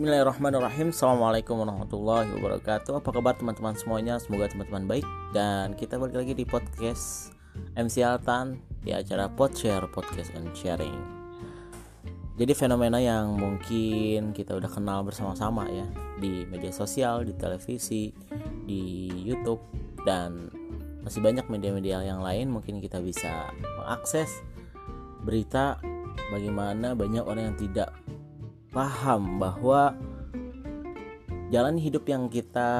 Bismillahirrahmanirrahim. Assalamualaikum warahmatullahi wabarakatuh. Apa kabar teman-teman semuanya? Semoga teman-teman baik. Dan kita balik lagi di podcast MC Altan Di acara Podshare Podcast and Sharing. Jadi fenomena yang mungkin kita udah kenal bersama-sama ya Di media sosial, di televisi, di Youtube Dan masih banyak media-media yang lain. Mungkin kita bisa mengakses berita bagaimana banyak orang yang tidak paham bahwa jalan hidup yang kita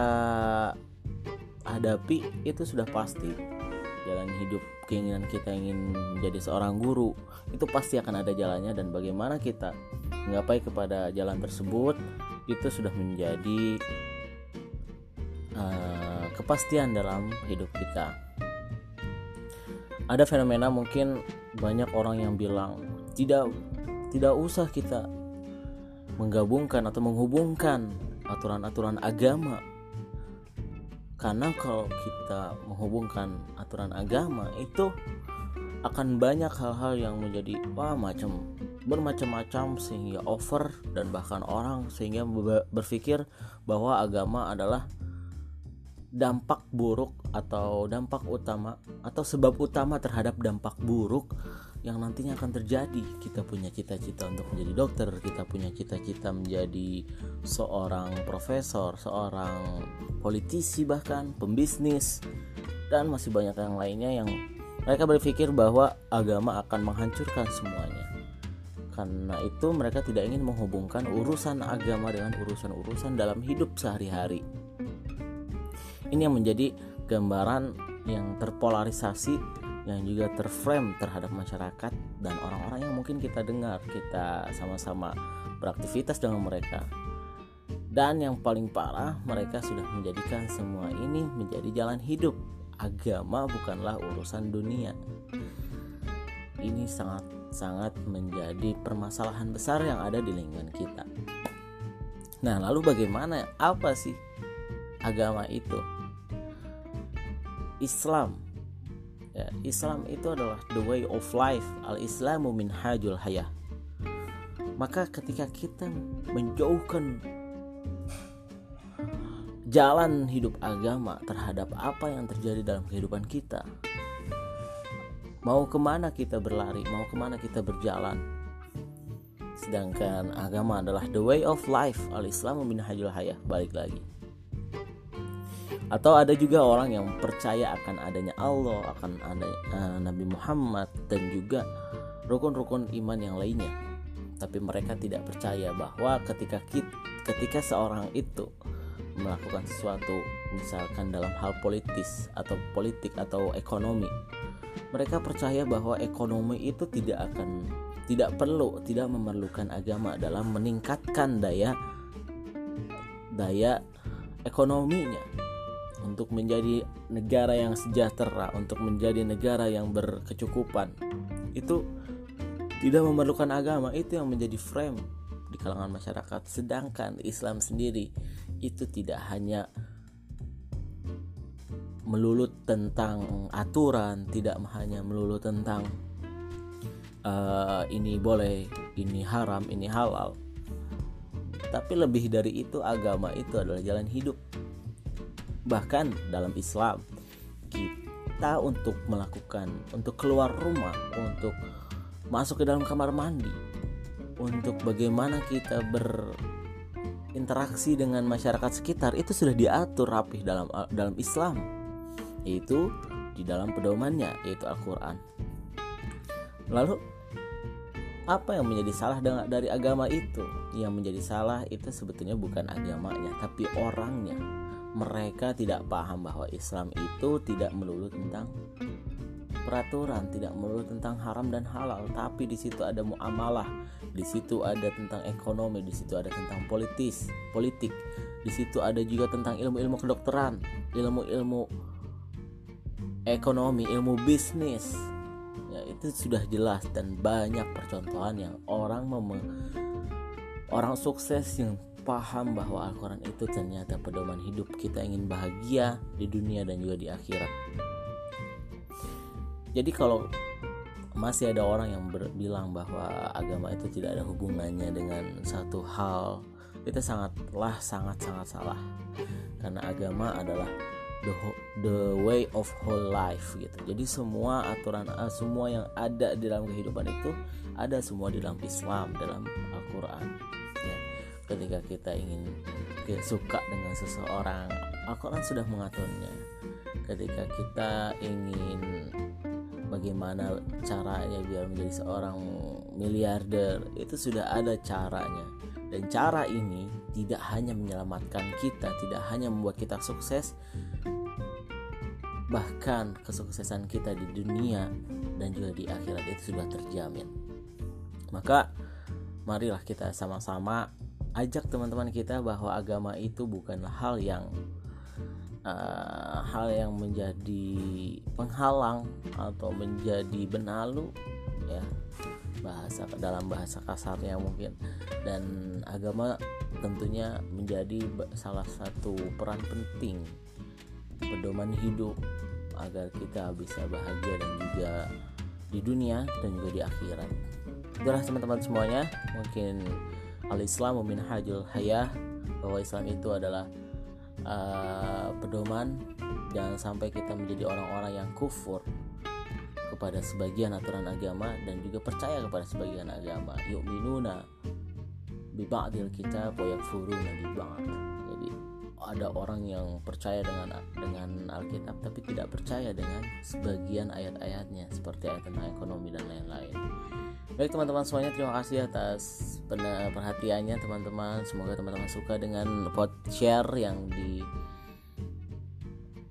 hadapi itu sudah pasti. Jalan hidup keinginan kita ingin menjadi seorang guru itu pasti akan ada jalannya. Dan bagaimana kita menggapai kepada jalan tersebut itu sudah menjadi uh, kepastian dalam hidup kita. Ada fenomena mungkin banyak orang yang bilang tidak tidak usah kita menggabungkan atau menghubungkan aturan-aturan agama. Karena kalau kita menghubungkan aturan agama itu akan banyak hal-hal yang menjadi wah macam bermacam-macam sehingga over dan bahkan orang sehingga berpikir bahwa agama adalah dampak buruk atau dampak utama atau sebab utama terhadap dampak buruk yang nantinya akan terjadi. Kita punya cita-cita untuk menjadi dokter, kita punya cita-cita menjadi seorang profesor, seorang politisi bahkan pembisnis dan masih banyak yang lainnya yang mereka berpikir bahwa agama akan menghancurkan semuanya. Karena itu mereka tidak ingin menghubungkan urusan agama dengan urusan-urusan dalam hidup sehari-hari. Ini yang menjadi gambaran yang terpolarisasi yang juga terframe terhadap masyarakat dan orang-orang yang mungkin kita dengar kita sama-sama beraktivitas dengan mereka. Dan yang paling parah mereka sudah menjadikan semua ini menjadi jalan hidup. Agama bukanlah urusan dunia. Ini sangat sangat menjadi permasalahan besar yang ada di lingkungan kita. Nah lalu bagaimana apa sih agama itu? Islam ya, Islam itu adalah the way of life. Al Islamu min hajul hayah. Maka ketika kita menjauhkan jalan hidup agama terhadap apa yang terjadi dalam kehidupan kita mau ke mana kita berlari mau ke mana kita berjalan sedangkan agama adalah the way of life. Al Islamu min hajul hayah. Balik lagi atau ada juga orang yang percaya akan adanya Allah, akan ada uh, Nabi Muhammad dan juga rukun-rukun iman yang lainnya. Tapi mereka tidak percaya bahwa ketika kita, ketika seorang itu melakukan sesuatu misalkan dalam hal politis atau politik atau ekonomi, mereka percaya bahwa ekonomi itu tidak akan tidak perlu, tidak memerlukan agama dalam meningkatkan daya daya ekonominya untuk menjadi negara yang sejahtera, untuk menjadi negara yang berkecukupan. Itu tidak memerlukan agama, itu yang menjadi frame di kalangan masyarakat. Sedangkan Islam sendiri itu tidak hanya melulu tentang aturan, tidak hanya melulu tentang uh, ini boleh, ini haram, ini halal. Tapi lebih dari itu agama itu adalah jalan hidup bahkan dalam Islam kita untuk melakukan untuk keluar rumah untuk masuk ke dalam kamar mandi untuk bagaimana kita berinteraksi dengan masyarakat sekitar itu sudah diatur rapih dalam dalam Islam. Itu di dalam pedomannya yaitu Al-Qur'an. Lalu apa yang menjadi salah dari agama itu? Yang menjadi salah itu sebetulnya bukan agamanya tapi orangnya mereka tidak paham bahwa Islam itu tidak melulu tentang peraturan, tidak melulu tentang haram dan halal, tapi di situ ada muamalah, di situ ada tentang ekonomi, di situ ada tentang politis, politik, di situ ada juga tentang ilmu-ilmu kedokteran, ilmu-ilmu ekonomi, ilmu bisnis. Ya, itu sudah jelas dan banyak percontohan yang orang mem orang sukses yang paham bahwa Al-Quran itu ternyata pedoman hidup kita ingin bahagia di dunia dan juga di akhirat. Jadi kalau masih ada orang yang bilang bahwa agama itu tidak ada hubungannya dengan satu hal itu sangatlah sangat sangat salah. Karena agama adalah the the way of whole life gitu. Jadi semua aturan uh, semua yang ada di dalam kehidupan itu ada semua di dalam Islam dalam Al-Quran ketika kita ingin suka dengan seseorang Al-Quran sudah mengaturnya. Ketika kita ingin bagaimana caranya biar menjadi seorang miliarder itu sudah ada caranya. Dan cara ini tidak hanya menyelamatkan kita tidak hanya membuat kita sukses bahkan kesuksesan kita di dunia dan juga di akhirat itu sudah terjamin. Maka marilah kita sama-sama ajak teman-teman kita bahwa agama itu bukanlah hal yang uh, hal yang menjadi penghalang atau menjadi benalu ya. Bahasa dalam bahasa kasarnya mungkin. Dan agama tentunya menjadi salah satu peran penting pedoman hidup agar kita bisa bahagia dan juga di dunia dan juga di akhirat. Itulah teman-teman semuanya, mungkin al-Islam hajul hayah bahwa Islam itu adalah uh, pedoman jangan sampai kita menjadi orang-orang yang kufur kepada sebagian aturan agama dan juga percaya kepada sebagian agama yuk minuna ba'dil kitab wa yakfuruna bi jadi ada orang yang percaya dengan dengan Alkitab tapi tidak percaya dengan sebagian ayat-ayatnya seperti ayat tentang ekonomi dan lain-lain. Baik teman-teman semuanya terima kasih atas perhatiannya teman-teman. Semoga teman-teman suka dengan pot share yang di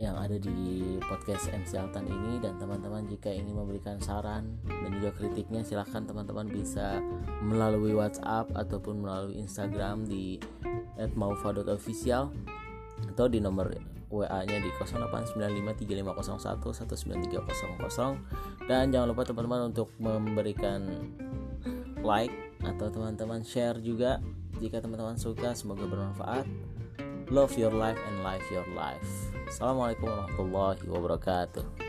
yang ada di podcast MC Altan ini dan teman-teman jika ingin memberikan saran dan juga kritiknya silahkan teman-teman bisa melalui WhatsApp ataupun melalui Instagram di @maufa.official atau di nomor WA-nya di 08953501193000 dan jangan lupa teman-teman untuk memberikan like atau teman-teman share juga. Jika teman-teman suka semoga bermanfaat. Love your life and life your life. Assalamualaikum warahmatullahi wabarakatuh